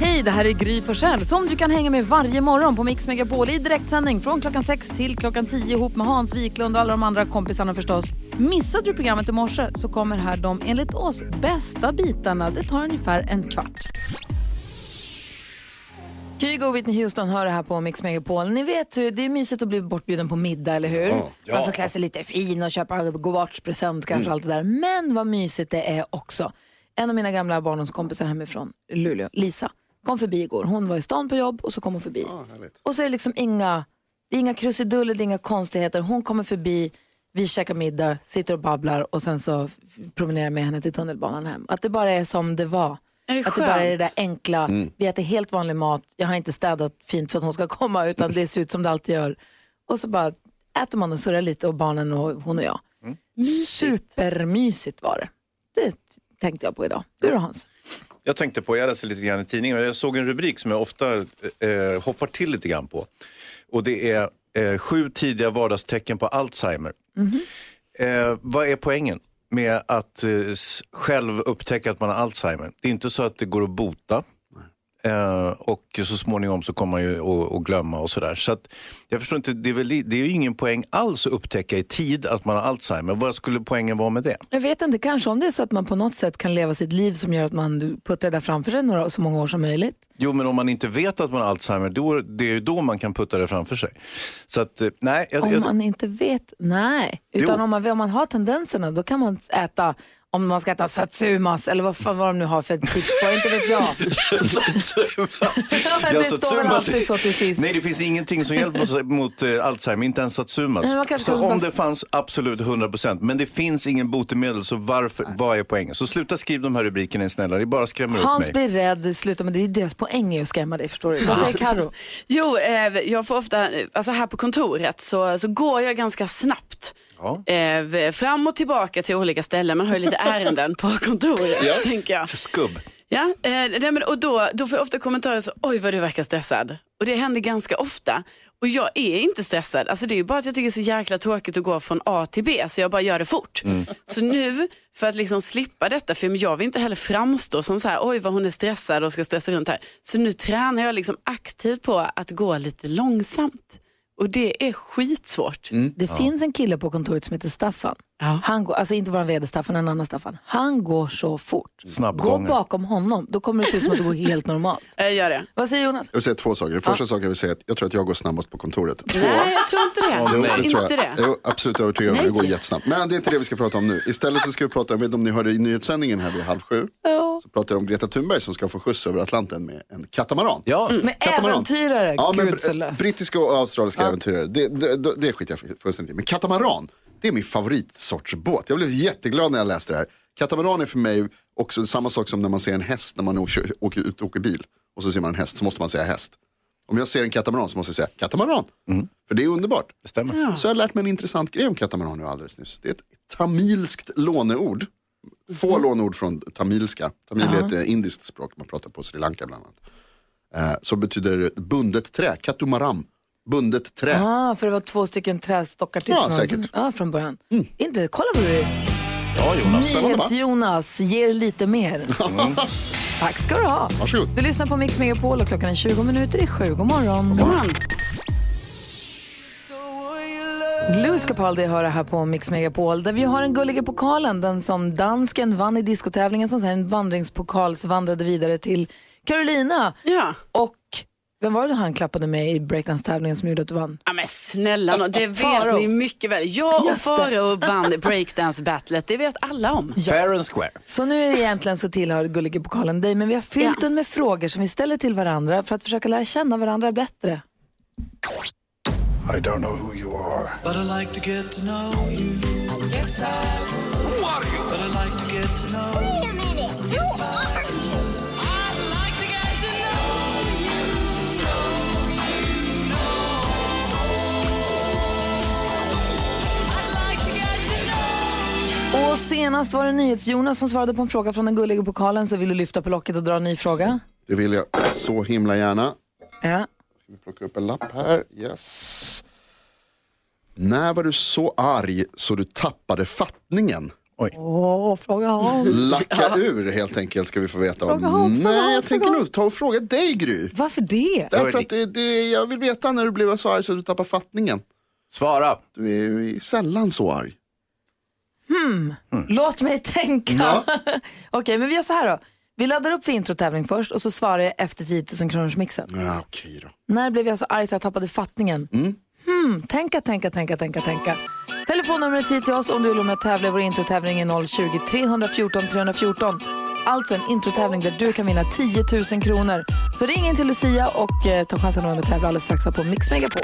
Hej, det här är Gry Forssell som du kan hänga med varje morgon på Mix Megapol i direktsändning från klockan 6 till klockan 10 ihop med Hans Wiklund och alla de andra kompisarna förstås. Missade du programmet i morse så kommer här de enligt oss bästa bitarna. Det tar ungefär en kvart. Kygo och Whitney Houston hör det här på Mix Megapol. Ni vet, hur- det är mysigt att bli bortbjuden på middag, eller hur? Ja. Man får klä sig lite fin och köpa gårdspresent kanske allt det där. Men vad mysigt det är också. En av mina gamla barndomskompisar hemifrån Luleå, Lisa, kom förbi igår. Hon var i stan på jobb och så kom hon förbi. och så är det liksom inga, det är inga krusiduller, det är inga konstigheter. Hon kommer förbi, vi käkar middag, sitter och babblar och sen så promenerar jag med henne till tunnelbanan hem. Att det bara är som det var. Är det att det bara är det skönt? där enkla, vi äter helt vanlig mat, jag har inte städat fint för att hon ska komma utan det ser ut som det alltid gör. Och så bara äter man och surrar lite och barnen och hon och jag. Supermysigt var det. Det tänkte jag på idag. Du då Hans? Jag tänkte på, jag läste lite grann i tidningen och jag såg en rubrik som jag ofta eh, hoppar till lite grann på. Och det är eh, sju tidiga vardagstecken på Alzheimer. Eh, vad är poängen med att eh, själv upptäcka att man har Alzheimer? Det är inte så att det går att bota. Eh, och så småningom så kommer man ju att glömma och sådär. Så att, jag förstår inte, det är, väl, det är ju ingen poäng alls att upptäcka i tid att man har Alzheimer. Vad skulle poängen vara med det? Jag vet inte, kanske om det är så att man på något sätt kan leva sitt liv som gör att man puttar det där framför sig några, så många år som möjligt. Jo, men om man inte vet att man har Alzheimer, då, det är ju då man kan putta det framför sig. Så att, eh, nej. Jag, Om jag, man inte vet, nej. Utan Jo. om man, om man har tendenserna, då kan man äta, om man ska äta satsumas eller vad, fan, vad de nu har för tips på, inte vet jag. Ja, det står väl alltid så till sist. Nej, det finns ingenting som hjälper mot, mot eh, Alzheimer, inte ens Satsumas. Nej, Så om det fanns, absolut 100%. Men det finns ingen botemedel, så varför, vad är poängen? Så sluta skriva de här rubrikerna snälla, det bara skrämmer upp Hans mig. blir rädd, sluta, men det är deras poäng är att skrämma dig, förstår du? Vad säger Karo? Jo, eh, jag får ofta, alltså här på kontoret så, så går jag ganska snabbt. Ja. Eh, fram och tillbaka till olika ställen. Man har ju lite ärenden på kontoret, tänker jag. Skubb. Ja, eh, och då, då får jag ofta kommentarer så, oj vad du verkar stressad. Och det händer ganska ofta. Och jag är inte stressad. Alltså det är ju bara att jag tycker det är så jäkla tråkigt att gå från A till B, så jag bara gör det fort. Så nu, för att liksom slippa detta, för jag vill inte heller framstå som så här, oj vad hon är stressad och ska stressa runt här. Så nu tränar jag liksom aktivt på att gå lite långsamt. Och det är skitsvårt. Det finns en kille på kontoret som heter Staffan. Han går, alltså inte vår vd Staffan, en annan Staffan. Han går så fort. Gå bakom honom, då kommer det se ut som att det går helt normalt. Jag gör det. Vad säger Jonas? Jag vill säga två saker. Den första saken jag vill säga är att jag tror att jag går snabbast på kontoret. Två, Nej, jag tror inte det. Jag tror det tror inte jag. det. Jo, absolut övertygad om det. Nej. Det går jättesnabbt. Men det är inte det vi ska prata om nu. Istället så ska vi prata, jag vet inte om ni hörde i nyhetssändningen här vid halv sju. Så pratar jag om Greta Thunberg som ska få skjuts över Atlanten med en katamaran. Ja, Med Katamaran. äventyrare, Ja, men gud så löst. brittiska och australiska äventyrare, det, det, det, det skiter jag fullständigt i. Men katamaran, det är min favoritsorts båt. Jag blev jätteglad när jag läste det här. Katamaran är för mig också samma sak som när man ser en häst när man åker, åker ut och åker bil. Och så ser man en häst så måste man säga häst. Om jag ser en katamaran så måste jag säga katamaran. För det är underbart. det stämmer. Så jag har lärt mig en intressant grej om katamaran nu alldeles nyss. Det är ett tamilskt låneord. Få låneord från tamilska. Tamil är ett eh, indiskt språk man pratar på Sri Lanka bland annat. Eh, som betyder bundet trä, katumaram. Bundet trä. Ah, för det var två stycken trästockar typ Ja, från, säkert. Mm. Ja, från början. Inte, kolla vad du Ja, Jonas. NyhetsJonas ger lite mer. Tack ska du ha. Varsågod. Du lyssnar på Mix Megapol och klockan är 20 minuter i sju. God morgon. God morgon. Louis Capaldi hör det här på Mix Megapol där vi har den gulliga pokalen, den som dansken vann i diskotävlingen som sen vandringspokals vandrade vidare till Carolina. Ja. Och vem var det han klappade med i breakdance-tävlingen som gjorde att du vann? Ja, men snälla nån, det vet Faro. ni mycket väl. Jag och. Farao vann breakdance-battlet, det vet alla om. Fair and square. Så nu är det egentligen så tillhör gulliga pokalen dig, men vi har fyllt Ja. den med frågor som vi ställer till varandra för att försöka lära känna varandra bättre. I don't know who you are. But I like to get to know you. Yes, I would. Who are you? But I like to get to know Wait Och senast var det NyhetsJonas som svarade på en fråga från den gulliga pokalen så vill du lyfta på locket och dra en ny fråga? Det vill jag så himla gärna. Ja. Ska vi plocka upp en lapp här? Yes. När var du så arg så du tappade fattningen? Åh, fråga Hans. Lacka ur helt enkelt ska vi få veta Fråga om. Hans, fråga Nej, jag Hans, tänker fråga nog ta och fråga dig Gry. Varför det? Därför att det, det, jag vill veta när du blev så arg så att du tappar fattningen. Svara. Du är ju sällan så arg. Låt mig tänka. Okej, men vi gör så här då. Vi laddar upp för introtävling först och så svarar jag efter 10 000 kronors mixen. Ja, okej då. När blev jag så arg så jag tappade fattningen? Hmm, tänka, tänka, tänka, tänka, tänka. Telefonnumret hit till oss om du vill vara med och tävla i vår introtävling är 020-314 314. Alltså en introtävling där du kan vinna 10 000 kronor. Så ring in till Lucia och eh, ta chansen att vara med och tävla alldeles strax här på Mix Megapol.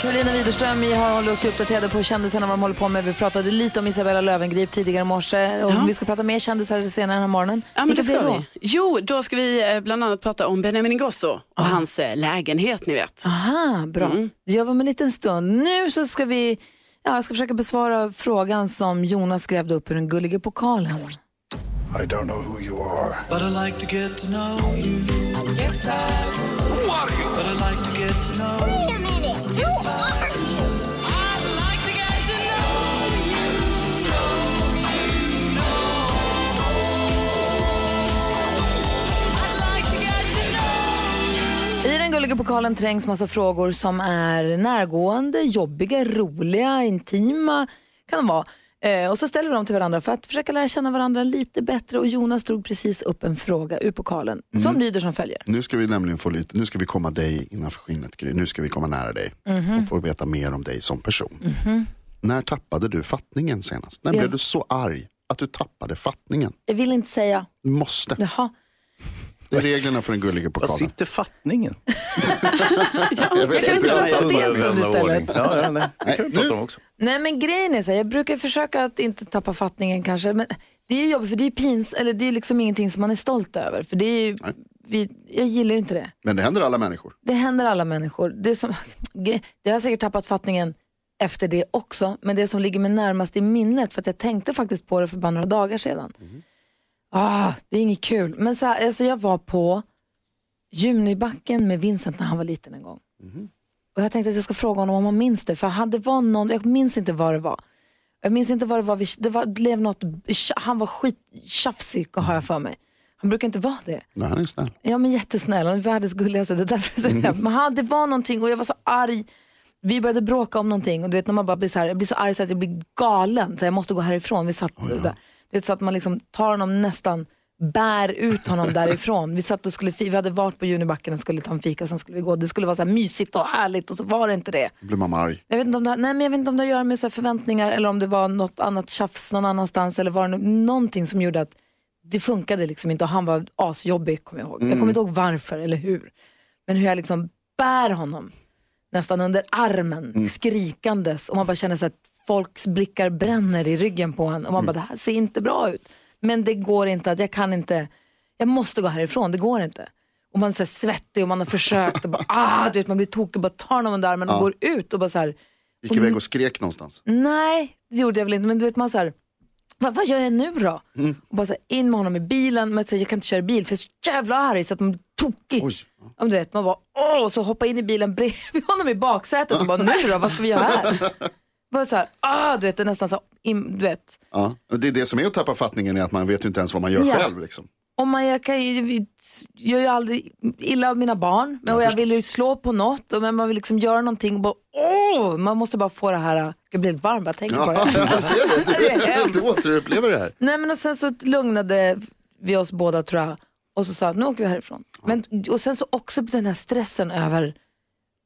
Karolina Widerström, vi har hållit oss uppdaterade på kändisarna vad de håller på med. Vi pratade lite om Isabella Löwengrip tidigare i morse och Ja. vi ska prata mer kändisar senare den här morgonen. Ja, men det Vilka ska blir det vi. Jo, då ska vi eh, bland annat prata om Benjamin Ingrosso och hans eh, lägenhet, ni vet. Aha, bra. Det gör vi om en liten stund. Nu så ska vi, ja, jag ska försöka besvara frågan som Jonas grävde upp ur den gulliga pokalen. I don't know who you are. But I like to get to know you. Yes, I would. Who are you? But I like to get to know you? I den gulliga pokalen trängs massa frågor som är närgående, jobbiga, roliga, intima kan de vara. Eh, och så ställer vi dem till varandra för att försöka lära känna varandra lite bättre och Jonas drog precis upp en fråga ur pokalen som lyder som följer. Nu ska vi nämligen få lite, nu ska vi komma dig innanför skinnet Gry. Nu ska vi komma nära dig och få veta mer om dig som person. När tappade du fattningen senast? När Ja. blev du så arg att du tappade fattningen? Jag vill inte säga, måste. jaha, Det är reglerna för den gulliga Var pokalen. sitter fattningen? Jag vet kan inte. prata om det en stund istället? Ja, ja, nej. Det kan vi prata om också. Nej men grejen är så här, jag brukar försöka att inte tappa fattningen kanske. Men det är ju jobbigt för det är pins, eller det är liksom ingenting som man är stolt över. För det är ju, vi, jag gillar ju inte det. Men det händer alla människor. Det händer alla människor. Det, som, det har säkert tappat fattningen efter det också. Men det som ligger mig närmast i minnet, för att jag tänkte faktiskt på det för bara några dagar sedan. Ah, det är inget kul. Men så här, alltså jag var på Junibacken med Vincent när han var liten en gång. Och jag tänkte att jag ska fråga honom om han minns det. För han, det var någon, jag minns inte vad det var. Jag minns inte vad det var. Vi, det var, blev något, han var skittjafsig har jag för mig. Han brukar inte vara det. Nej, han är snäll. Ja men jättesnäll, han är världens gulligaste. Det är därför så mm. Men han, det var någonting och jag var så arg. Vi började bråka om någonting och du vet när man bara blir så här, jag blir så arg så att jag blir galen. Så jag måste gå härifrån. Vi satt där. Så att man liksom tar honom nästan, bär ut honom därifrån. Vi satt och skulle, vi hade varit på Junibacken och skulle ta en fika, sen skulle vi gå. Det skulle vara så här mysigt och härligt och så var det inte det. Då blir mamma arg. Jag vet inte om det, nej, men jag vet inte om det har att göra med så här förväntningar eller om det var något annat tjafs någon annanstans eller var det någonting som gjorde att det funkade liksom inte och han var asjobbig kommer jag ihåg. Jag kommer inte ihåg varför eller hur. Men hur jag liksom bär honom nästan under armen skrikandes och man bara känner så att folks blickar bränner i ryggen på en och man bara det här ser inte bra ut. Men det går inte att, jag kan inte, jag måste gå härifrån, det går inte. Och man är så svettig och man har försökt och bara, ah, du vet, man blir tokig och bara tar honom under armen och går ut och bara så här, Gick iväg och skrek någonstans. Nej, det gjorde jag väl inte. Men du vet man så här, vad, vad gör jag nu då? Och bara så här, in med honom i bilen, men så här, jag kan inte köra bil för jag är så jävla arg så att man blir tokig. Oj. Om du vet, man bara, åh, så hoppa in i bilen bredvid honom i baksätet och bara, nu då, vad ska vi göra här? Bara så här, ah, du vet, det är nästan så, in, du vet. Ja. Det är det som är att tappa fattningen är att man vet ju inte ens vad man gör Ja. själv. Liksom. Och man, jag kan ju, gör ju aldrig illa av mina barn, men och jag vill ju slå på något, och, men man vill liksom göra någonting och bara, åh, man måste bara få det här, jag blir lite varm bara jag tänker på Ja, det. jag ser det. Det är Du, hemskt. du återupplever det här. Nej men och sen så lugnade vi oss båda tror jag och så sa att nu åker vi härifrån. Men, och sen så också den här stressen över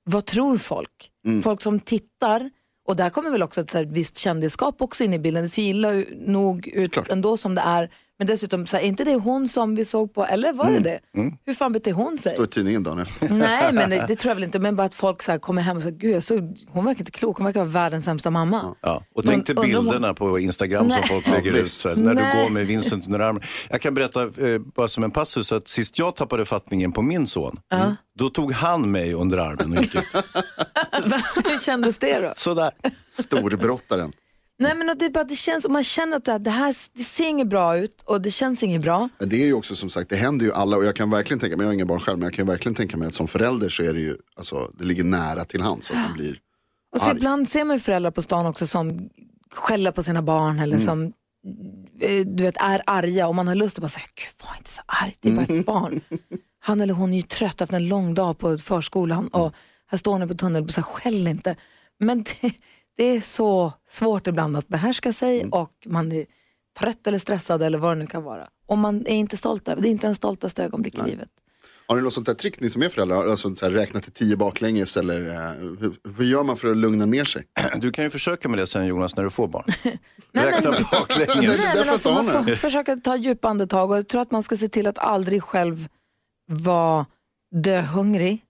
vad tror folk? Folk som tittar och där kommer väl också ett så här, visst kändisskap också in i bilden. Det ser illa nog ut Klart. ändå som det är. Men dessutom, så här, är inte det hon som vi såg på, eller var det det? Hur fan beter hon sig? Står i tidningen dagen efter. Nej men det, det tror jag väl inte, men bara att folk så här, kommer hem och säger, gud jag såg, hon verkar inte klok, hon verkar vara världens sämsta mamma. Ja, och Men tänk dig undrar om- bilderna på Instagram som Nej. folk lägger Ja, ut så här, när Nej. du går med Vincent under armen. Jag kan berätta eh, bara som en passus att sist jag tappade fattningen på min son, då tog han mig under armen och gick ut. Hur kändes det då? Sådär. Storbrottaren. Nej men det, är bara, det känns, och man känner att det, det här det ser inget bra ut och det känns inget bra. Men det är ju också som sagt, det händer ju alla och jag kan verkligen tänka mig, jag har inga barn själv, men jag kan verkligen tänka mig att som förälder så är det ju, alltså det ligger nära till hands att man blir Och så arg. ibland ser man ju föräldrar på stan också som skäller på sina barn eller som eh, du vet, är arga och man har lust att bara säga, gud var inte så arg, det är bara ett barn. Han eller hon är ju trött efter en lång dag på förskolan och här står ni på tunnelbussen, skäll inte. Men det, det är så svårt ibland att behärska sig och man är trött eller stressad eller vad det nu kan vara. Och man är inte stolt över det, är inte en stoltaste ögonblick i livet. Har ni något sånt där trick ni som är föräldrar? Alltså så här, räkna till tio baklänges eller eh, hur, hur gör man för att lugna ner sig? Du kan ju försöka med det sen Jonas när du får barn. Nej, Räkna men- baklänges. Nej, men alltså, man får försöka ta djupa andetag och jag tror att man ska se till att aldrig själv vara döhungrig.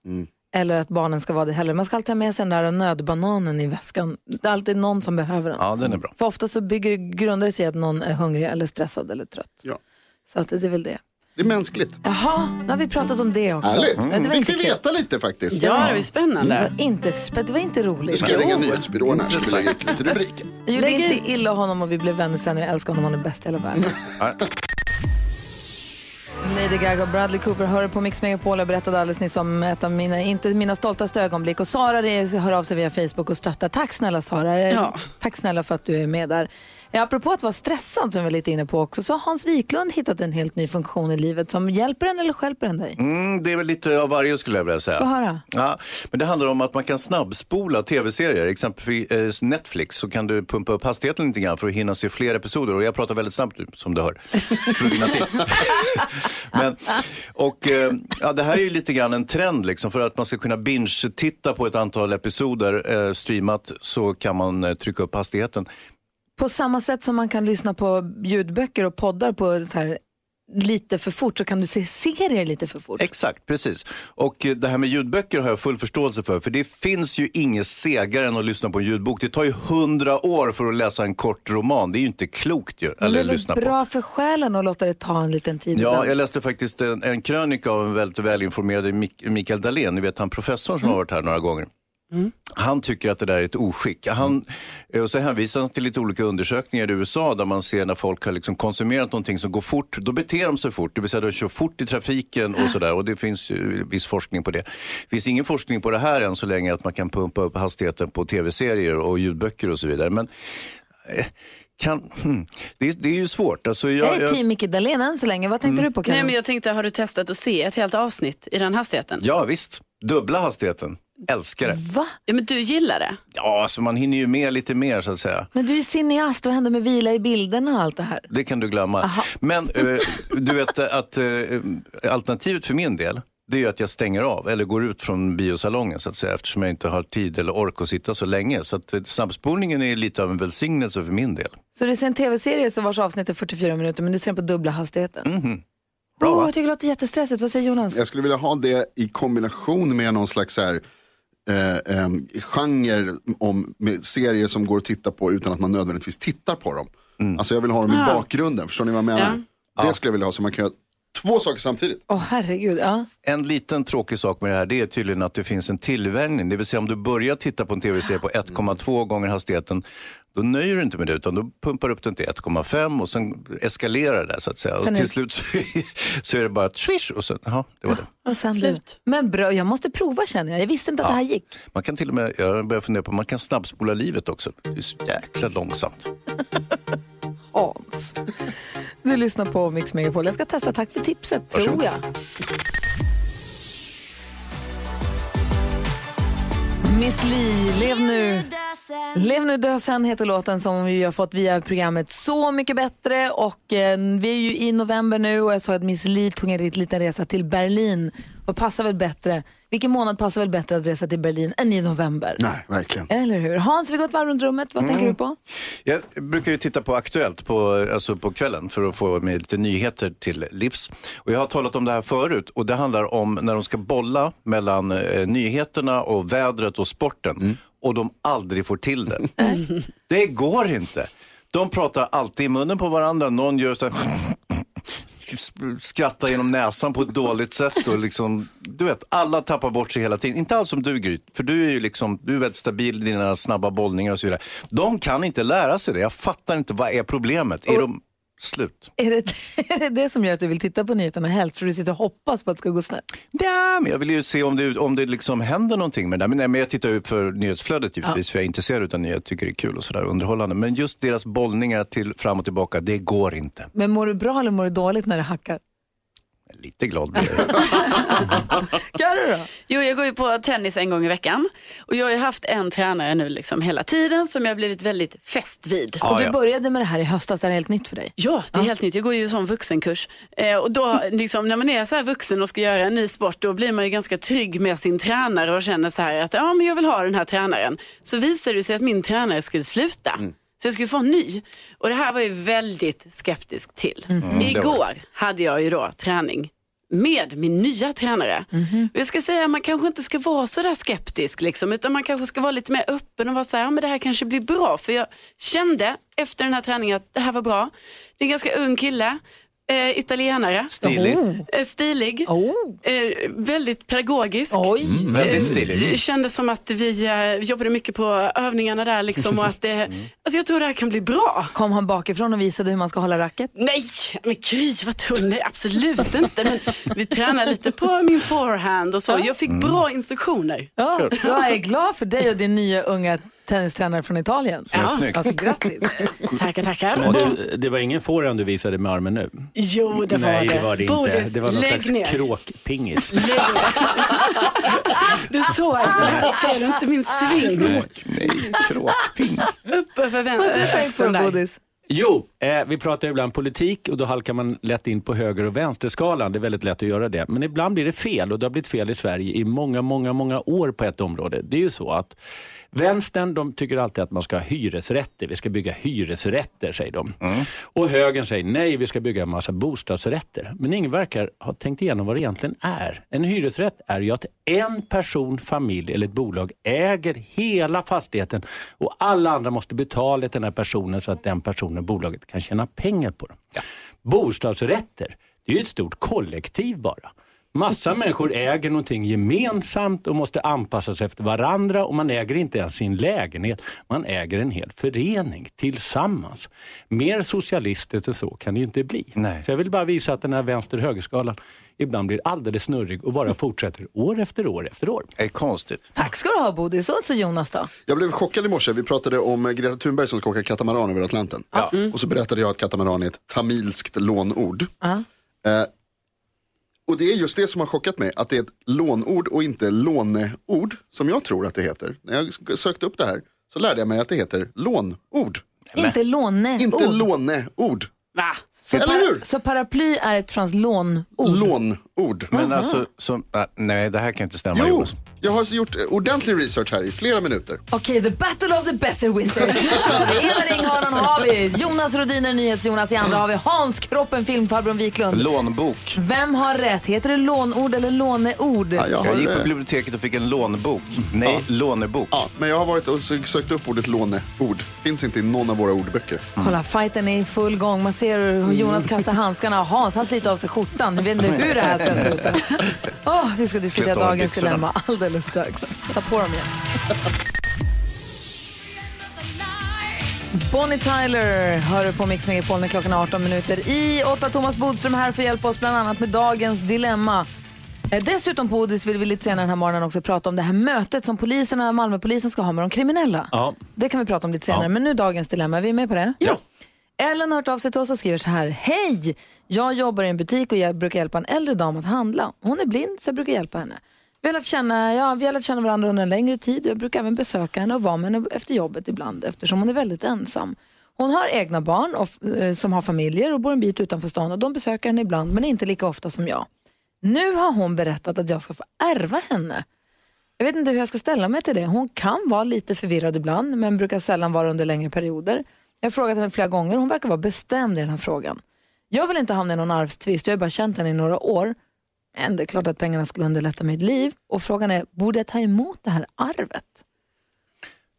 Eller att barnen ska vara det heller. Man ska alltid ha med sig den där nödbananen i väskan. Det är alltid någon som behöver den. Ja, den är bra. För ofta så bygger, grundar det sig att någon är hungrig eller stressad eller trött. Ja. Så att det är väl det. Det är mänskligt. Jaha, nu har vi pratat om det också. Härligt. Men Det var Fick inte vi veta lite faktiskt. Ja, det var Det spännande. var inte, det var inte Nu roligt. ska jag ringa nyhetsbyrån här så vi lägger ut lite rubriker. Jag gjorde inte illa honom och vi blev vänner sen jag älskar honom, han är bäst i hela världen. Lady Gaga och Bradley Cooper hör på Mix Megapol. Jag berättade alldeles nyss om ett av mina, inte mina stoltaste ögonblick. Och Sara hör av sig via Facebook och stöttar. Tack snälla Sara. Ja. Tack snälla för att du är med där. Ja, apropå att vara stressad som vi är lite inne på också, så har Hans Wiklund hittat en helt ny funktion i livet som hjälper en eller stjälper en dig? Mm, det är väl lite av varje skulle jag vilja säga. Få höra. Ja, men det handlar om att man kan snabbspola tv-serier. Exempelvis eh, Netflix så kan du pumpa upp hastigheten lite grann för att hinna se fler episoder. Och jag pratar väldigt snabbt som du hör. För att hinna till. men, och, eh, ja, det här är ju lite grann en trend liksom. För att man ska kunna binge-titta på ett antal episoder eh, streamat så kan man eh, trycka upp hastigheten. På samma sätt som man kan lyssna på ljudböcker och poddar på så här, lite för fort så kan du se serier lite för fort. Exakt, precis. Och eh, det här med ljudböcker har jag full förståelse för. För det finns ju inget segare än att lyssna på en ljudbok. Det tar ju hundra år för att läsa en kort roman. Det är ju inte klokt ju. Men det Eller är lyssna på. bra för själen att låta det ta en liten tid Ja, ibland. jag läste faktiskt en, en krönika av en väldigt välinformerad Mik- Mikael Dahlén, ni vet han professorn som har varit här några gånger. Han tycker att det där är ett oskick. Han, eh, och så hänvisar han till lite olika undersökningar i USA där man ser när folk har liksom konsumerat någonting som går fort, då beter de sig fort. Det vill säga de kör fort i trafiken och sådär. Och det finns ju viss forskning på det. Det finns ingen forskning på det här än så länge att man kan pumpa upp hastigheten på tv-serier och ljudböcker och så vidare. Men eh, kan, hmm, det, det är ju svårt. Alltså, jag, Jag är team Micke Dahlén än så länge. Vad tänkte du på Karin? Nej, men jag tänkte, har du testat att se ett helt avsnitt i den hastigheten? Ja visst, dubbla hastigheten. Älskar det. Va? Ja, men du gillar det? Ja, alltså man hinner ju med lite mer så att säga. Men du är cineast, vad händer med vila i bilderna och allt det här? Det kan du glömma. Aha. Men eh, du vet eh, att eh, alternativet för min del det är ju att jag stänger av eller går ut från biosalongen så att säga eftersom jag inte har tid eller ork att sitta så länge. Så att eh, snabbspolningen är lite av en välsignelse för min del. Så du ser en tv-serie som vars avsnitt är 44 minuter men du ser den på dubbla hastigheten? Mhm. Bra, oh, jag tycker det låter jättestressigt. Vad säger Jonas? Jag skulle vilja ha det i kombination med någon slags så här, eh, eh, genre om, med serier som går att titta på utan att man nödvändigtvis tittar på dem. Alltså jag vill ha dem i bakgrunden, förstår ni vad jag menar? Det skulle jag vilja ha så man kan göra två saker samtidigt. Åh herregud, ja. En liten tråkig sak med det här det är tydligen att det finns en tillvänjning. Det vill säga om du börjar titta på en tv-serie på 1,2 gånger hastigheten då nöjer du inte med det utan då pumpar du upp den till 1,5 och sen eskalerar det så att säga. Sen och till slut så, så är det bara ett swish och sen, jaha, det var det. Och sen Slut. Du. Men bra, jag måste prova känner jag. Jag visste inte att det här gick. Man kan till och med, jag börjar fundera på, man kan snabbspola livet också. Det är så jäkla långsamt. Hans. Du lyssnar på Mix Megapol. Jag ska testa. Tack för tipset, tror Varsågod. jag. Miss Li, lev nu. Lev nu dö sen heter låten som vi har fått via programmet Så mycket bättre och eh, vi är ju i november nu och jag såg att Miss Li tog en liten resa till Berlin. Vad passar väl bättre? Vilken månad passar väl bättre att resa till Berlin än i november? Nej, verkligen. Eller hur? Hans, vi går ett varv runt rummet. Vad tänker du på? Jag brukar ju titta på Aktuellt på, alltså på kvällen för att få med lite nyheter till livs. Och jag har talat om det här förut och det handlar om när de ska bolla mellan eh, nyheterna och vädret och sporten och de aldrig får till det. det går inte. De pratar alltid i munnen på varandra. Någon gör så här skrattar genom näsan på ett dåligt sätt och liksom, du vet, alla tappar bort sig hela tiden. Inte alls som du Gry, för du är ju liksom, du är väldigt stabil i dina snabba bollningar och så vidare. De kan inte lära sig det, jag fattar inte, vad är problemet? Är de... Slut. Är det, är det det som gör att du vill titta på nyheterna helst? För du sitter och hoppas på att det ska gå snett? Ja, men jag vill ju se om det, om det liksom händer någonting med det där. Men, nej, men jag tittar ju för nyhetsflödet givetvis, för jag är intresserad av nyheter, tycker det är kul och sådär underhållande. Men just deras bollningar till fram och tillbaka, det går inte. Men mår du bra eller mår du dåligt när det hackar? Lite glad blir jag. Då? Jo, jag går ju på tennis en gång i veckan. Och jag har ju haft en tränare nu liksom hela tiden som jag har blivit väldigt fäst vid. och du började med det här i höstas, det är helt nytt för dig. Ja, det är helt nytt. Jag går ju som vuxenkurs. Eh, och då, liksom, när man är så här vuxen och ska göra en ny sport, då blir man ju ganska trygg med sin tränare och känner så här att ja, men jag vill ha den här tränaren. Så visade det sig att min tränare skulle sluta. Så jag skulle få en ny. Och det här var jag väldigt skeptisk till. Mm, Igår hade jag ju då träning med min nya tränare. Och jag ska säga att man kanske inte ska vara så där skeptisk, liksom, utan man kanske ska vara lite mer öppen och vara så här, ja, men det här kanske blir bra. För jag kände efter den här träningen att det här var bra. Det är en ganska ung kille, eh, italienare. Stilig. Eh, stilig, Oh. eh, väldigt pedagogisk. Oj. Mm, väldigt stilig. Det kändes som att vi eh, jobbade mycket på övningarna där liksom, och att det, alltså jag tror det här kan bli bra. Kom han bakifrån och visade hur man ska hålla racket? Nej, men gud vad tunn. Nej, absolut inte. Men vi tränar lite på min forehand och så. Jag fick bra instruktioner. Ja, jag är glad för dig och din nya unga tennistränare från Italien. är snyggt. Alltså grattis. Tackar, tackar. Men det, det var ingen forehand du visade med armen nu? Jo, det var Nej, det. var det inte. Bodis, Det var någon slags ner. kråkpingis. Du såg. Ser du inte min sving? Nej, kråkpingis. Uppe för Vad har du tänkt vänster. på Bodis? Jo, eh, vi pratar ibland politik och då halkar man lätt in på höger och vänsterskalan. Det är väldigt lätt att göra det. Men ibland blir det fel och det har blivit fel i Sverige i många, många, många år på ett område. Det är ju så att vänstern de tycker alltid att man ska ha hyresrätter. Vi ska bygga hyresrätter, säger de. Och högern säger nej, vi ska bygga en massa bostadsrätter. Men ingen verkar ha tänkt igenom vad det egentligen är. En hyresrätt är ju att en person, familj eller ett bolag äger hela fastigheten och alla andra måste betala till den här personen så att den personen, bolaget, kan tjäna pengar på dem. Bostadsrätter, det är ju ett stort kollektiv bara. Massa människor äger någonting gemensamt och måste anpassa sig efter varandra och man äger inte ens sin lägenhet. Man äger en hel förening tillsammans. Mer socialistiskt än så kan det ju inte bli. Nej. Så jag vill bara visa att den här vänster-högerskalan ibland blir alldeles snurrig och bara fortsätter år efter år efter år. Det är konstigt. Tack ska du ha Bodis. Och så Jonas då? Jag blev chockad i morse. Vi pratade om Greta Thunberg som ska åka katamaran över Atlanten. Och så berättade jag att katamaran är ett tamilskt lånord. Eh, och det är just det som har chockat mig, att det är ett lånord och inte låneord, som jag tror att det heter. När jag sökte upp det här så lärde jag mig att det heter lånord, Inte låneord. inte låneord. Va? så, Eller hur? så paraply är ett franskt lånord? Lånord. Men alltså, så, äh, nej det här kan inte stämma Jo, Jonas. jag har gjort eh, ordentlig research här i flera minuter. Okej, the battle of the besserwissers. Nu kör vi. Ena ringhörnan har vi Jonas Rodiner, NyhetsJonas. I andra har vi Hans Kroppen, filmfarbrorn Wiklund. Lånbok. Vem har rätt? Heter det lånord eller låneord? Ja, jag, har, Jag gick på biblioteket och fick en lånbok. Nej, lånebok. ja, men jag har varit och sö- sökt upp ordet låneord. Finns inte i någon av våra ordböcker. Kolla, fighten är i full gång. Man ser hur Jonas kastar handskarna och Hans han sliter av sig skjortan. Jag vet inte hur det här ska sluta. Åh, vi ska diskutera dagens byxorna. dilemma alldeles strax. Ta på dem igen. Bonnie Tyler hör du på Mix Megapol när klockan är 18 minuter. I 8 Thomas Bodström här för att hjälpa oss bland annat med dagens dilemma. Eh, Dessutom på Odis vill vi lite senare den här morgonen också prata om det här mötet som poliserna, Malmöpolisen ska ha med de kriminella. Ja. Det kan vi prata om lite senare, Ja. men nu dagens dilemma. Är vi med på det? Ja. Ellen har hört av sig till oss och skriver så här. Hej! Jag jobbar i en butik och jag brukar hjälpa en äldre dam att handla. Hon är blind så jag brukar hjälpa henne. Vi har lärt känna, ja, vi har lärt känna varandra under en längre tid och jag brukar även besöka henne och vara med henne efter jobbet ibland eftersom hon är väldigt ensam. Hon har egna barn och, eh, som har familjer och bor en bit utanför stan och de besöker henne ibland men inte lika ofta som jag. Nu har hon berättat att jag ska få ärva henne. Jag vet inte hur jag ska ställa mig till det. Hon kan vara lite förvirrad ibland men brukar sällan vara under längre perioder. Jag har frågat henne flera gånger och hon verkar vara bestämd i den här frågan. Jag vill inte hamna i någon arvstvist, jag har bara känt henne i några år. Men det är klart att pengarna skulle underlätta mitt liv och frågan är, borde jag ta emot det här arvet?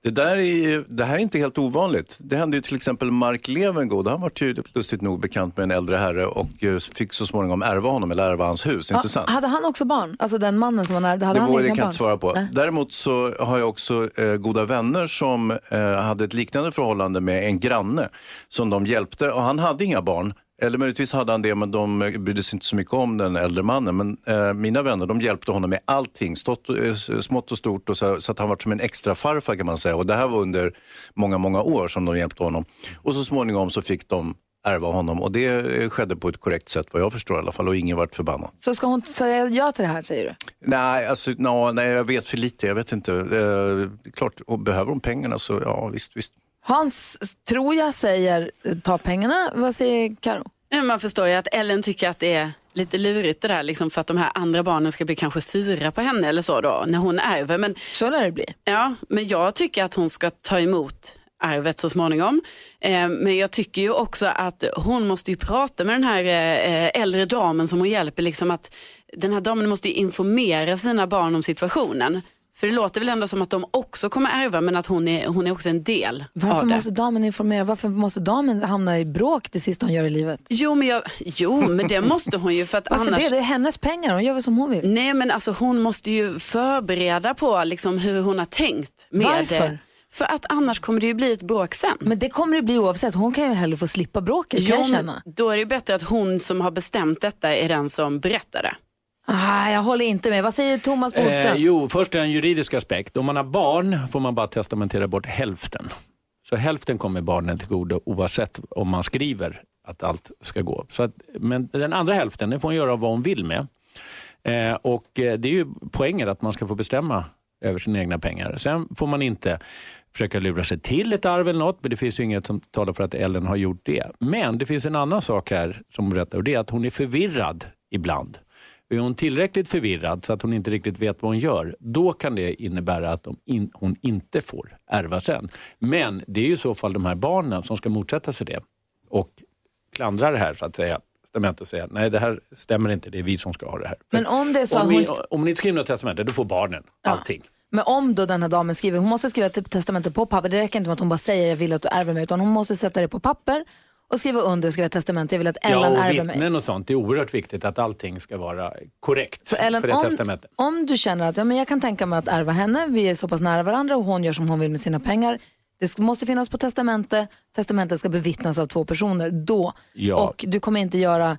Det, där är, ju- det här är inte helt ovanligt. Det hände ju till exempel Mark Levengood. Han var ju lustigt nog bekant med en äldre herre och eh, fick så småningom ärva honom eller ärva hans hus. Inte sant? Hade han också barn? Alltså den mannen som var nära, hade Det, han var, det egna kan jag barn? inte svara på. Nej. Däremot så har jag också eh, goda vänner som eh, hade ett liknande förhållande med en granne som de hjälpte och han hade inga barn. Eller möjligtvis hade han det, men de brydde sig inte så mycket om den äldre mannen. Men eh, mina vänner, de hjälpte honom med allting, stort, eh, smått och stort. Och så, så att han var som en extra farfar kan man säga. Och det här var under många, många år som de hjälpte honom. Och så småningom så fick de ärva honom. Och det eh, skedde på ett korrekt sätt vad jag förstår i alla fall. Och ingen vart förbannad. Så ska hon säga ja till det här säger du? Nej, alltså, no, nej, jag vet för lite. Jag vet inte. Eh, klart, och behöver de pengarna så ja, visst, visst. Hans, tror jag, säger ta pengarna. Vad säger Karo? Man förstår ju att Ellen tycker att det är lite lurigt det där liksom för att de här andra barnen ska bli kanske sura på henne eller så då när hon ärver. Men, Så lär det bli. ja, men jag tycker att hon ska ta emot arvet så småningom. Eh, men jag tycker ju också att hon måste ju prata med den här eh, äldre damen som hon hjälper. Liksom att den här damen måste informera sina barn om situationen. För det låter väl ändå som att de också kommer ärva men att hon är, hon är också en del Varför av det. måste damen informera? Varför måste damen hamna i bråk det sista hon gör i livet? Jo men, jag, jo, men det måste hon ju för att Varför annars... det? Det är hennes pengar. Hon gör väl som hon vill. Nej men alltså hon måste ju förbereda på liksom hur hon har tänkt. Med Varför? Det. För att annars kommer det ju bli ett bråk sen. Men det kommer det bli oavsett. Hon kan ju hellre få slippa bråket, kan jag Jo, känna. Då är det bättre att hon som har bestämt detta är den som berättar det. Ah, jag håller inte med. Vad säger Thomas Bodström? Eh, jo, först en juridisk aspekt. Om man har barn får man bara testamentera bort hälften. Så hälften kommer barnen till godo oavsett om man skriver att allt ska gå. Så att, men den andra hälften den får hon göra vad hon vill med. Eh, och eh, Det är ju poängen att man ska få bestämma över sina egna pengar. Sen får man inte försöka lura sig till ett arv eller något, men det finns ju inget som talar för att Ellen har gjort det. Men det finns en annan sak här som berättar och det är att hon är förvirrad ibland. Är hon tillräckligt förvirrad så att hon inte riktigt vet vad hon gör, då kan det innebära att in, hon inte får ärva sen. Men det är ju i så fall de här barnen som ska motsätta sig det och klandra det här så att säga testamentet och säga nej det här stämmer inte, det är vi som ska ha det här. Men om det är så om, hon... om ni inte skriver något testamente, då får barnen allting. Men om då den här damen skriver, hon måste skriva ett testamente på papper. Det räcker inte med att hon bara säger jag vill att du ärver mig, utan hon måste sätta det på papper och skriva under och skriva testamente. Jag vill att Ellen Ja, och ärver mig. och sånt. Det är oerhört viktigt att allting ska vara korrekt Så Ellen, för det om, testamentet. om du känner att ja, men jag kan tänka mig att ärva henne, vi är så pass nära varandra och hon gör som hon vill med sina pengar. Det måste finnas på testamente, testamentet ska bevittnas av två personer. Då. Ja. Och du kommer inte göra,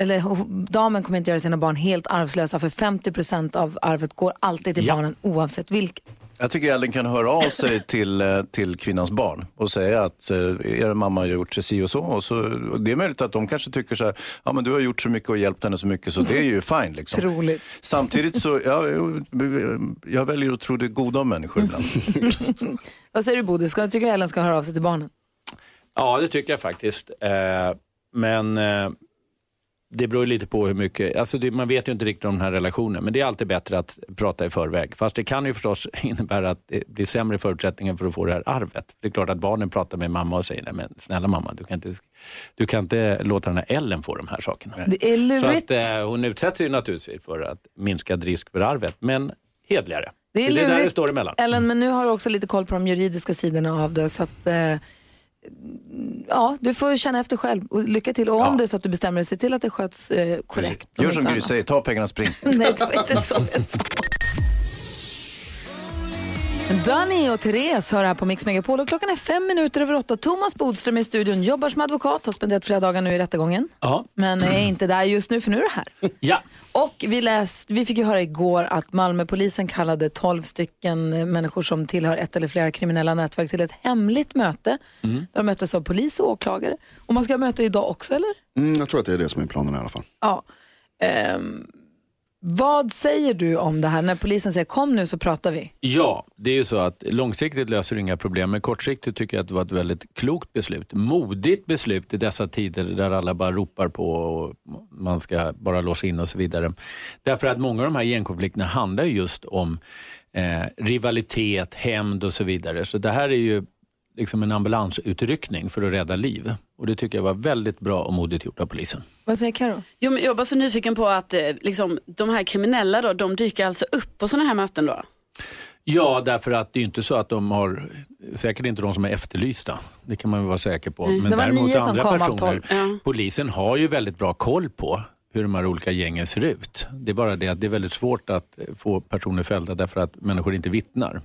eller damen kommer inte göra sina barn helt arvslösa för 50% av arvet går alltid till Ja. barnen oavsett vilket. Jag tycker Ellen kan höra av sig till, eh, till kvinnans barn och säga att eh, er mamma har gjort si och så. Och så och det är möjligt att de kanske tycker så här, ja men du har gjort så mycket och hjälpt henne så mycket så det är ju fine. Liksom. Troligt. Samtidigt så, ja, jag väljer att tro det goda om människor ibland. Vad säger du Bodil, ska, tycker du Ellen ska höra av sig till barnen? Ja, det tycker jag faktiskt. Eh, men eh, det beror lite på hur mycket, alltså det, man vet ju inte riktigt om den här relationen, men det är alltid bättre att prata i förväg. Fast det kan ju förstås innebära att det blir sämre förutsättningar för att få det här arvet. Det är klart att barnen pratar med mamma och säger, nej men snälla mamma, du kan inte, du kan inte låta den här Ellen få de här sakerna. Det är Så lurigt. att, eh, hon utsätts ju naturligtvis för att minskad risk för arvet, men hedligare. Det är det är där det lurigt, står emellan. Ellen, men nu har du också lite koll på de juridiska sidorna av det. Så att, eh, ja, du får känna efter själv. Och lycka till. Och om Ja. det är så att du bestämmer dig, se till att det sköts eh, korrekt. Gör som Gry säger, ta pengarna och spring. Nej, det var inte så jag sa. Danny och Therese hör här på Mix Megapol och klockan är fem minuter över åtta. Thomas Bodström i studion, jobbar som advokat, har spenderat flera dagar nu i rättegången. Ja. Men är inte där just nu för nu är du här. ja. Och vi, läst, vi fick ju höra igår att Malmöpolisen kallade 12 stycken människor som tillhör ett eller flera kriminella nätverk till ett hemligt möte. Mm. Där de möttes av polis och åklagare. Och man ska ha möte idag också eller? Mm, jag tror att det är det som är planen i alla fall. Ja. Ehm, vad säger du om det här när polisen säger kom nu så pratar vi? Ja, det är ju så att långsiktigt löser det inga problem, men kortsiktigt tycker jag att det var ett väldigt klokt beslut. Modigt beslut i dessa tider där alla bara ropar på och man ska bara låsa in och så vidare. Därför att många av de här gängkonflikterna handlar just om eh, rivalitet, hämnd och så vidare. Så det här är ju liksom en ambulansutryckning för att rädda liv. Och det tycker jag var väldigt bra och modigt gjort av polisen. Vad säger Karo? Jo, men jag var så nyfiken på att eh, liksom, de här kriminella då, de dyker alltså upp på sådana här möten då? Ja, därför att det är inte så att de har, säkert inte de som är efterlysta. Det kan man väl vara säker på. Nej. Men Det var däremot nio som andra personer. Ja. polisen har ju väldigt bra koll på hur de här olika gängen ser ut. Det är bara det att det är väldigt svårt att få personer fällda därför att människor inte vittnar.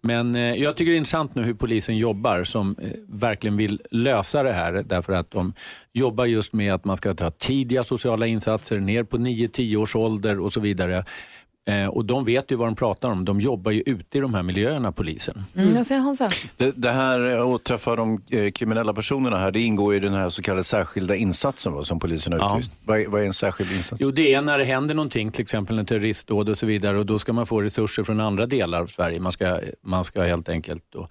Men eh, jag tycker det är intressant nu hur polisen jobbar som eh, verkligen vill lösa det här därför att de jobbar just med att man ska ta tidiga sociala insatser ner på 9-10 års ålder och så vidare. Eh, och de vet ju vad de pratar om. De jobbar ju ute i de här miljöerna, polisen. Mm, jag säger Hansa. Det, det här eh, att träffa de eh, kriminella personerna här, det ingår i den här så kallade särskilda insatsen va, som polisen har Ja. utlyst. Vad, är, vad är en särskild insats? Jo, det är när det händer någonting, till exempel en terroristdåd och så vidare och då ska man få resurser från andra delar av Sverige. Man ska, man ska helt enkelt då,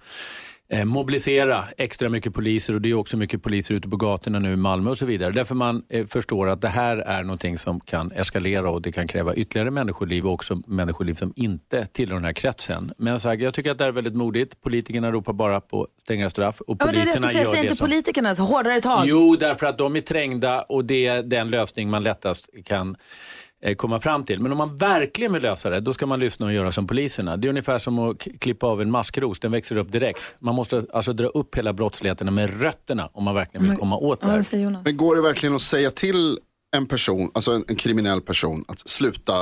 mobilisera extra mycket poliser och det är också mycket poliser ute på gatorna nu i Malmö och så vidare. Därför man eh, förstår att det här är någonting som kan eskalera och det kan kräva ytterligare människoliv och också människoliv som inte tillhör den här kretsen. Men så här, jag tycker att det är väldigt modigt. Politikerna ropar bara på strängare straff och Ja, det är det jag säga, gör säg inte som... politikerna, hårdare tag. Jo, därför att de är trängda och det är den lösning man lättast kan eh, komma fram till. Men om man verkligen vill lösa det, då ska man lyssna och göra som poliserna. Det är ungefär som att klippa av en maskros, den växer upp direkt. Man måste alltså dra upp hela brottsligheten med rötterna om man verkligen vill komma åt det här. Men går det verkligen att säga till en person, alltså en, en kriminell person, att sluta,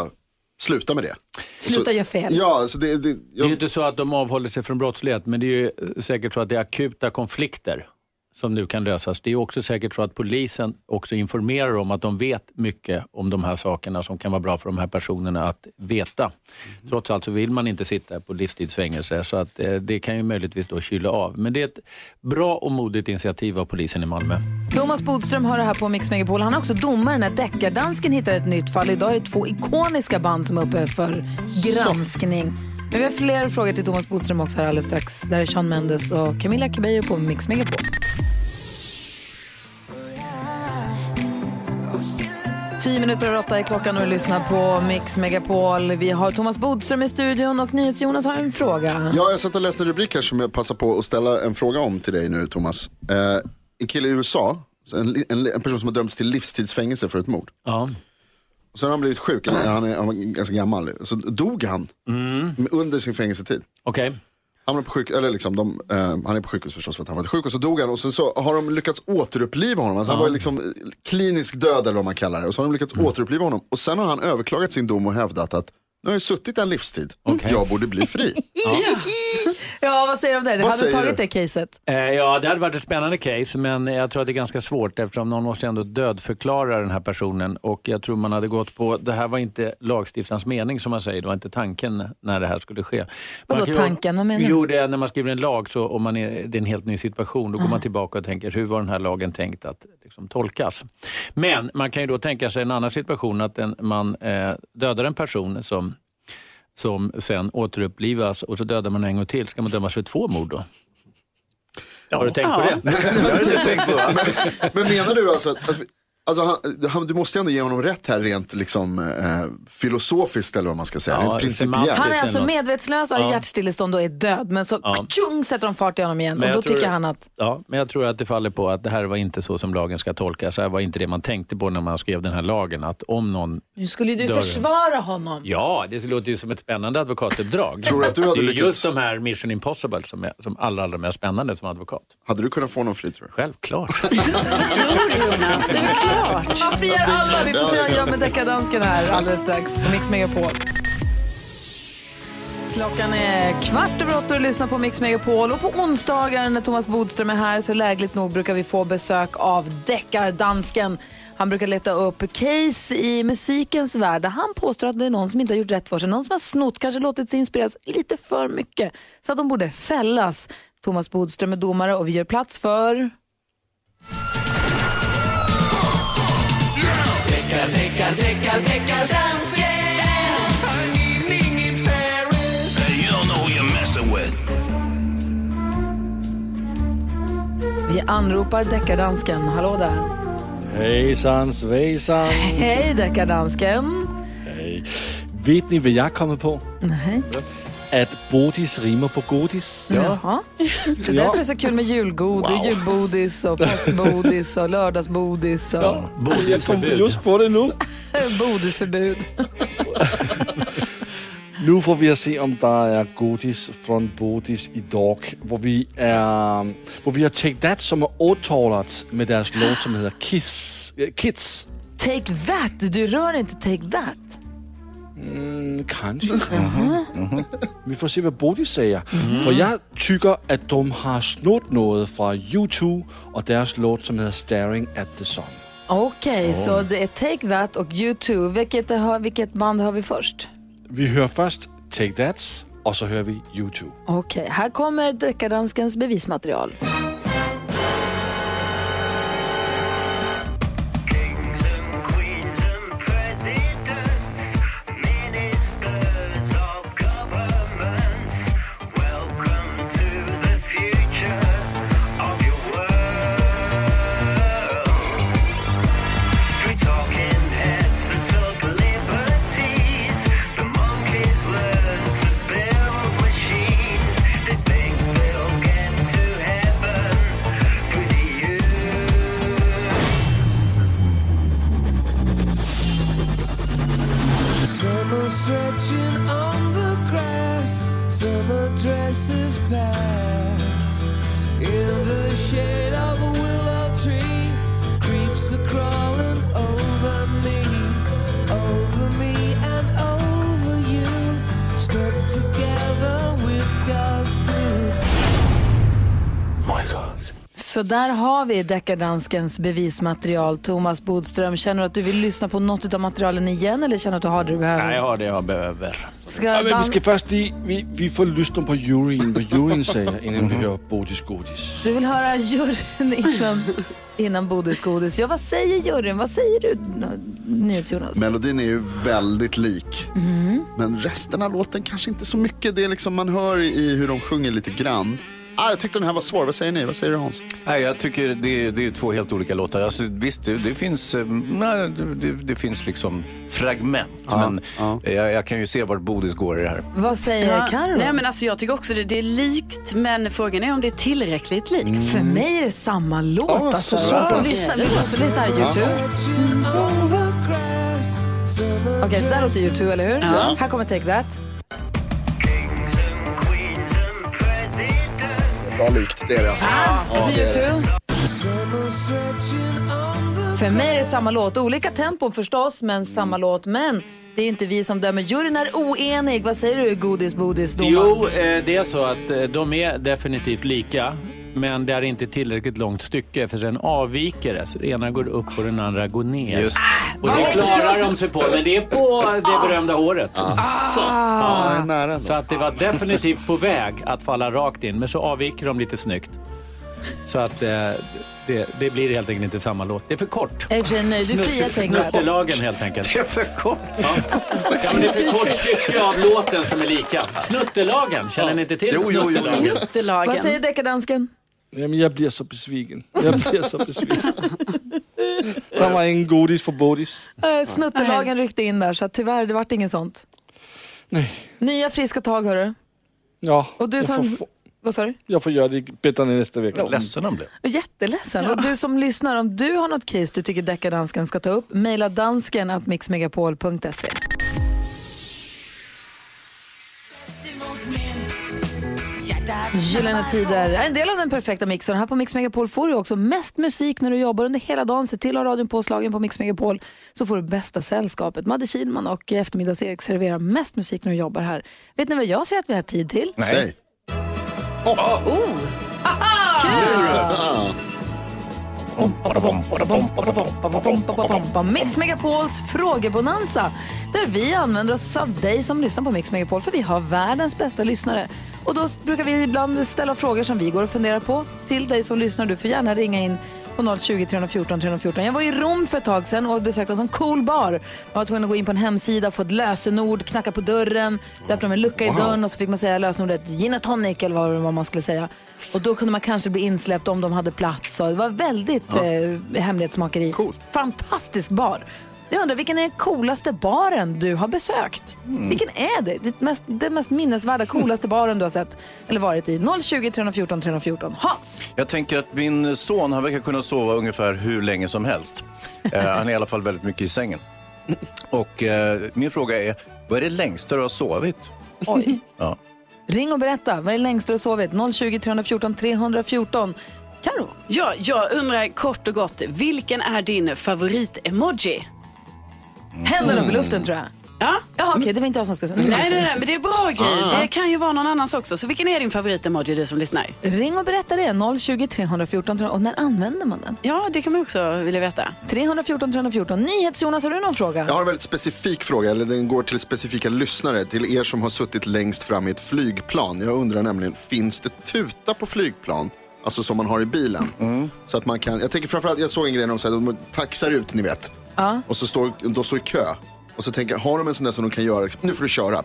sluta med det? Sluta Så- göra fel. Ja, alltså det, det, Det är jag, ju inte så att de avhåller sig från brottslighet, men det är ju eh, säkert så att det är akuta konflikter som nu kan lösas. Det är också säkert så att polisen också informerar om att de vet mycket om de här sakerna som kan vara bra för de här personerna att veta. Trots allt så vill man inte sitta på livstidsfängelse så att eh, det kan ju möjligtvis då kyla av. Men det är ett bra och modigt initiativ av polisen i Malmö. Thomas Bodström har det här på Mix Megapol. Han är också domare när Deckardansken hittar ett nytt fall. Idag är det två ikoniska band som är uppe för granskning. Men vi har fler frågor till Thomas Bodström också här alldeles strax. Där är Sean Mendes och Camilla Cabello på Mix Megapol. Tio minuter och åtta är klockan och du lyssnar på Mix Megapol. Vi har Thomas Bodström i studion och NyhetsJonas har en fråga. ja, jag satt och läste en rubrik här som jag passar på att ställa en fråga om till dig nu Thomas. Eh, en kille i USA, en, en, en person som har dömts till livstidsfängelse för ett mord. Ja. Och sen har han blivit sjuk, han är, han var ganska gammal. Så dog han under sin fängelsetid. Okej. Han, var på sjuk, eller liksom, de, eh, han är på sjukhus förstås för att han varit sjuk och så dog han och sen så har de lyckats återuppliva honom. Alltså Han var liksom eh, klinisk död eller vad man kallar det. Och så har de lyckats återuppliva honom. Och sen har han överklagat sin dom och hävdat att nu har jag suttit en livstid, jag borde bli fri. Ja, vad säger du om det? Vad Hade du tagit du? det caset? Eh, Ja, det hade varit ett spännande case, men jag tror att det är ganska svårt eftersom någon måste ändå dödförklara den här personen och jag tror man hade gått på, det här var inte lagstiftarens mening som man säger, det var inte tanken när det här skulle ske. Vadå tanken? Vad menar du? Jo, det är när man skriver en lag så om man är, det är en helt ny situation, då går man tillbaka och tänker hur var den här lagen tänkt att liksom, tolkas. Men man kan ju då tänka sig en annan situation, att en, man eh, dödar en person som som sen återupplivas och så dödar man en gång till. Ska man dömas för två mord då? Har du tänkt på det? Jag har inte tänkt på det. Men menar du alltså att alltså han, han, du måste ändå ge honom rätt här rent liksom, eh, filosofiskt eller vad man ska säga, Ja, rent principiellt. Han är alltså medvetslös, har hjärtstillestånd och är död. Men så tjung sätter de fart i honom igen Men och då jag tror- tycker han att Ja, men jag tror att det faller på att det här var inte så som lagen ska tolkas. Det här var inte det man tänkte på när man skrev den här lagen. Att om någon... nu skulle du Dörren. försvara honom. Ja, det låter ju som ett spännande advokatuppdrag. Tror du att du hade det är lyckats- just de här Mission Impossible som är som allra, allra mest spännande som advokat. Hade du kunnat få honom fri tror du? Självklart. Tror du Jonas? Det är väl klart. Han friar alla. Vi får se vad han gör med deckardansken här alldeles strax på Mix Megapol. Klockan är kvart över åtta och lyssnar på Mix Megapol. Och på onsdagar när Thomas Bodström är här så lägligt nog brukar vi få besök av deckardansken. Han brukar leta upp case i musikens värld där han påstår att det är någon som inte har gjort rätt för sig. Någon som har snott, kanske låtit sig inspireras lite för mycket. Så att de borde fällas. Thomas Bodström är domare och vi gör plats för... You don't know who you're messing with. Vi anropar deckardansken. Hallå där. Hejsan svejsan. Hej deckardansken. Vet ni vad jag kommer på? Nej. Att bodis rimer på godis. Jaha. Det är därför det är så kul med julgodis, julbodis och påskbodis och lördagsbodis och Jag kom Bodisförbud. just på det nu. bodisförbud. Nu får vi se om det är godis från Bodis idag. Hvor vi, är, hvor vi har Take That som har åtalat med deras låt som heter Kiss, äh, Kids. Take that, du rör inte take that. Mm, kanske. Vi får se vad Bodis säger. För jag tycker att de har snott något från U2 och deras låt som heter Staring at the Sun. Okej, så det är Take That och U2. Vilket, har, vilket band har vi först? Vi hör först Take That och så hör vi U2. Okej, här kommer deckardanskens bevismaterial. Så där har vi deckardanskens bevismaterial. Thomas Bodström, känner du att du vill lyssna på något av materialen igen eller känner du att du har det du behöver? Nej, jag har det jag behöver. Ska Ja, men vi ska först lige, vi, vi får lyssna på juryn, vad juryn säger innan vi hör Bodis Godis. Du vill höra juryn innan, innan bodisgodis. Ja, vad säger juryn? Vad säger du, NyhetsJonas? Melodin är ju väldigt lik. Men resten av låten kanske inte så mycket. Det är liksom man hör i hur de sjunger lite grann. Ah, jag tyckte den här var svår. Vad säger ni? Vad säger du Hans? Nej, jag tycker det, det är två helt olika låtar. Alltså, visst, det, det finns, eh, nej, det, det finns liksom fragment. men Jag, jag kan ju se vart Bodis går i det här. Vad säger Carro? Nej, men alltså, jag tycker också det, det är likt, men frågan är om det är tillräckligt likt. För mig är det samma låt. Ja, alltså. så bra. Så lyssna, vi måste lyssna här, YouTube. Okej, så där låter YouTube, eller hur? Ja. Här kommer Take That. Bra likt, det är det alltså. Och så det är. YouTube. För mig är det samma låt. Olika tempon förstås, men samma låt. Men det är inte vi som dömer. Juryn är oenig. Vad säger du, godis, bodis, domaren? Jo, eh, det är så att eh, de är definitivt lika. Men det är inte tillräckligt långt stycke för sen avviker det. Så det ena går upp och den andra går ner. Just. Och det klarar de sig på. Men det är på det berömda håret. Ja, det är nära Så att det var definitivt på väg att falla rakt in. Men så avviker de lite snyggt. Så att eh, det, det blir helt enkelt inte samma låt. Det är för kort. Jag är för nöjd. Du friar That. Snuttelagen helt enkelt. Det är för kort. Ja, men det är för kort stycke av låten som är lika. Snuttelagen, känner ni inte till Jo, jo, jo. snuttelagen? Snuttelagen. Vad säger deckardansken? Jamen, jag blir så besviken. Jag blir så besviken. Der var ingen godis för Bodis. Eh, Snuttelagen ryckte in där, så att tyvärr, det vart inget sånt. Nej. Nya friska tag, hörru. Ja, Och du jag, som... får, Vad sa du? jag får göra det bättre nästa vecka. Ledsen han blev. Jätteledsen. Och du som lyssnar, om du har något case du tycker deckardansken ska ta upp, mejla dansken att mixmegapol.se. Gyllene Tider är en del av den perfekta mixen. Här på Mix Megapol får du också mest musik när du jobbar under hela dagen. Se till att ha radion påslagen på Mix Megapol så får du bästa sällskapet. Madde Kihlman och eftermiddags-Erik serverar mest musik när du jobbar här. Vet ni vad jag ser att vi har tid till? Säg. Mix Megapols frågebonanza där vi använder oss av dig som lyssnar på Mix Megapol för vi har världens bästa lyssnare. Och då brukar vi ibland ställa frågor som vi går och funderar på till dig som lyssnar. Du får gärna ringa in på 020 314 314. Jag var i Rom för ett tag sedan och besökte en sån cool bar. Jag var tvungen att gå in på en hemsida, få ett lösenord, knacka på dörren. Det öppnade med en lucka i dörren och så fick man säga lösenordet gin and tonic eller vad, vad man skulle säga. Och då kunde man kanske bli insläppt om de hade plats. Och det var väldigt eh, hemlighetsmakeri. Fantastisk bar. Jag undrar, vilken är den coolaste baren du har besökt? Vilken är det? Det mest, den mest minnesvärda, coolaste baren du har sett eller varit i? 020 314 314. Hans! Jag tänker att min son, han verkar kunna sova ungefär hur länge som helst. Eh, han är i alla fall väldigt mycket i sängen. Och eh, min fråga är, Vad är det längsta du har sovit? Oj. Ja. Ring och berätta. Vad är det längsta du har sovit? 020 314 314. Karo. Ja, jag undrar kort och gott, vilken är din favorit-emoji? Händerna upp i luften tror jag. Ja. Jaha, okej, det var inte jag som skulle säga. Nej, nej, nej, men det är bra grej. Ah. Det kan ju vara någon annans också. Så vilken är din favorit-emoji, du som lyssnar? Ring och berätta det. 020 314 314. Och när använder man den? Ja, det kan man också vilja veta. 314 314. NyhetsJonas, har du någon fråga? Jag har en väldigt specifik fråga, eller den går till specifika lyssnare, till er som har suttit längst fram i ett flygplan. Jag undrar nämligen, finns det tuta på flygplan? Alltså som man har i bilen. Så att man kan, jag tänker framförallt, jag såg en grej när de säger de taxar ut, ni vet. Ja. Och så står de står i kö. Och så tänker jag, har de en sån där som de kan göra, nu får du köra.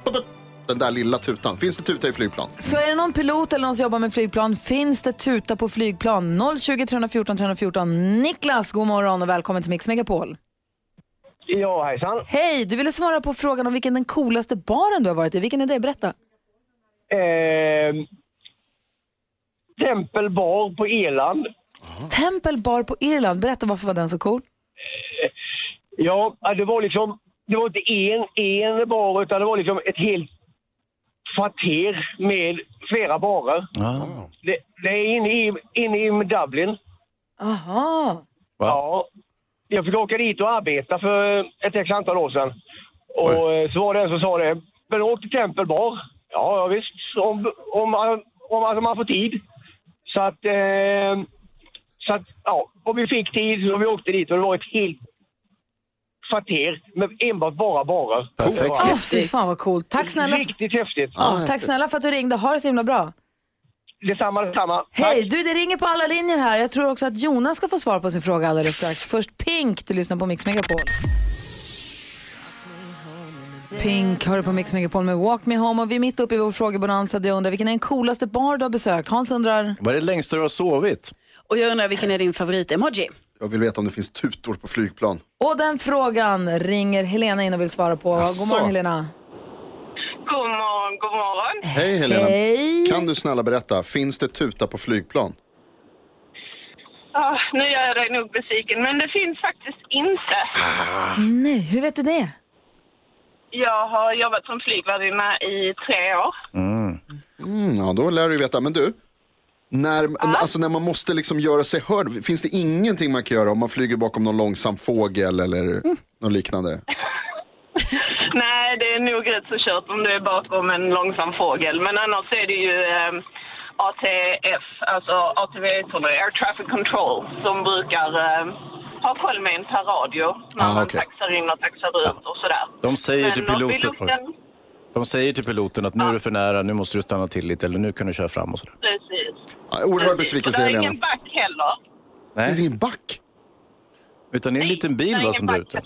Den där lilla tutan. Finns det tuta i flygplan? Så är det någon pilot eller någon som jobbar med flygplan, finns det tuta på flygplan? 020 314 314. Niklas, god morgon och välkommen till Mix Megapol. Ja, hejsan. Hej, du ville svara på frågan om vilken den coolaste baren du har varit i. Vilken är det? Berätta. Eh, Tempelbar på Irland. Tempelbar på Irland. Berätta varför var den så cool? Ja, det var liksom, det var inte en, en bar utan det var liksom ett helt kvarter med flera barer. Det, det är inne i, inne i Dublin. Aha. Ja. Jag fick åka dit och arbeta för ett x antal år sedan. Och eh, så var det en som sa det, men åk till Tempelbar. Ja, ja visst, om, om, man- om alltså man får tid. Så att, eh, så att, ja, och vi fick tid och vi åkte dit och det var ett helt kvarter med enbart bara barer. Perfekt. Åh, fy fan vad coolt. Tack snälla, Riktigt häftigt. ja, tack snälla för att du ringde. Ha det så himla bra. Detsamma, detsamma. Hej, du det ringer på alla linjer här. Jag tror också att Jonas ska få svar på sin fråga alldeles strax. Först Pink, du lyssnar på Mix Megapol. Pink hör du på Mix Megapol med Walk Me Home och vi är mitt uppe i vår frågebonanza. Jag undrar vilken är den coolaste bar du har besökt? Hans undrar... Vad är det längsta du har sovit? Och jag undrar, vilken är din favorit-emoji? Jag vill veta om det finns tutor på flygplan. Och den frågan ringer Helena in och vill svara på. God Asså. morgon Helena. God morgon, god morgon. Hej Helena. Hej. Kan du snälla berätta, finns det tuta på flygplan? Ah, nu gör jag dig nog besviken, men det finns faktiskt inte. Nej, hur vet du det? Jag har jobbat som flygvärdinna i tre år. Mm, ja, då lär du veta. Men du, när, alltså när man måste liksom göra sig hörd, finns det ingenting man kan göra om man flyger bakom någon långsam fågel eller något liknande? Nej, det är nog rätt så kört om du är bakom en långsam fågel. Men annars är det ju eh, ATF, alltså ATV, Air Traffic Control, som brukar eh, ha koll med en per radio när Ah, man okej. taxar in och taxar ut och sådär. De säger Men till piloten, luften- de säger till piloten att nu är du för nära, nu måste du stanna till lite eller nu kan du köra fram och sådär. Precis. Ja, oerhörd besvikelse Och det är Helena. ingen back heller. Nej. Det finns ingen back. Utan det är en liten bil va, som drar ut den.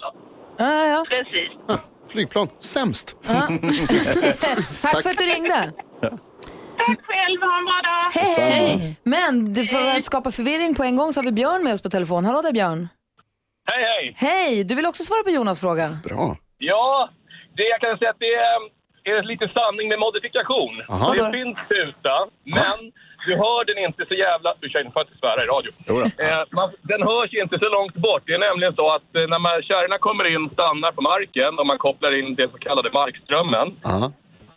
Ja, ja. Precis. Ah, flygplan, sämst. Tack för att du ringde. Tack själv, ha en bra dag. Hej, hej. Men det för att skapa förvirring på en gång så har vi Björn med oss på telefon. Hallå där Björn. Hej, hej! Hej, du vill också svara på Jonas fråga? Bra. Ja, det jag kan säga att det är, är lite sanning med modifikation. Aha. det finns tuta, men du hör den inte så jävla... Du kör inte för att svära i radio. Eh, man, den hörs inte så långt bort. Det är nämligen så att eh, när man, kärrorna kommer in, stannar på marken och man kopplar in det så kallade markströmmen Aha.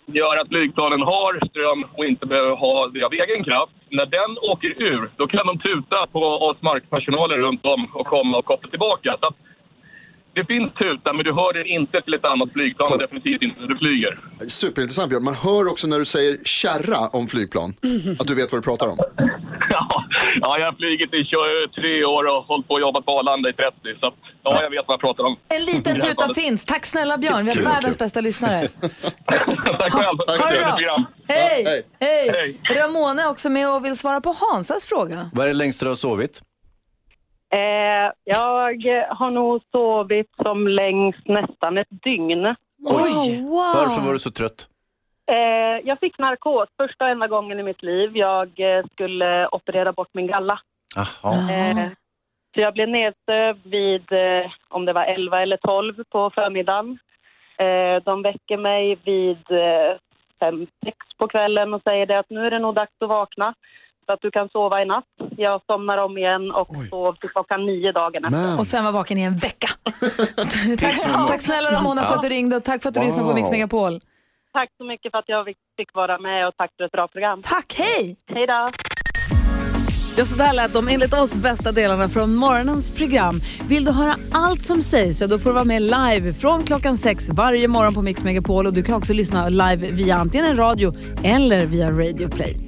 gör att flygplanen har ström och inte behöver ha det av egen kraft. När den åker ur, då kan de tuta på oss markpersonaler runt om och komma och koppla tillbaka. Så att det finns tuta, men du hör den inte till ett annat flygplan och definitivt inte när du flyger. Superintressant Björn. Man hör också när du säger kärra om flygplan, att du vet vad du pratar om. Ja, ja, jag har flugit i 23 år och hållit på och jobbat på Arlanda i 30. Så ja, jag vet vad jag pratar om. En liten det tuta finns. Tack snälla Björn, vi har världens bästa lyssnare. Tack själv. Ha det Trevligt bra. Hej, hej. hej. Ramona är också med och vill svara på Hansas fråga. Vad är det längsta du har sovit? Eh, jag har nog sovit som längst nästan ett dygn. Oj. wow. Varför var du så trött? Eh, jag fick narkos första och enda gången i mitt liv. Jag eh, skulle operera bort min galla. Jaha. Eh, så jag blev nedsövd vid, eh, om det var 11 eller 12 på förmiddagen. Eh, de väcker mig vid 5-6 på kvällen och säger det att nu är det nog dags att vakna. Så att du kan sova i natt. Jag somnar om igen och sov till klockan nio dagen efter. Och sen var vaken i en vecka. tack, tack snälla Ramona för att du ringde och tack för att du lyssnade på Mix Megapol. Tack så mycket för att jag fick vara med och tack för ett bra program. Tack, hej! Hej då! Ja, så där lät de enligt oss bästa delarna från morgonens program. Vill du höra allt som sägs så då får du vara med live från klockan sex varje morgon på Mix Megapol och du kan också lyssna live via antingen en radio eller via Radio Play.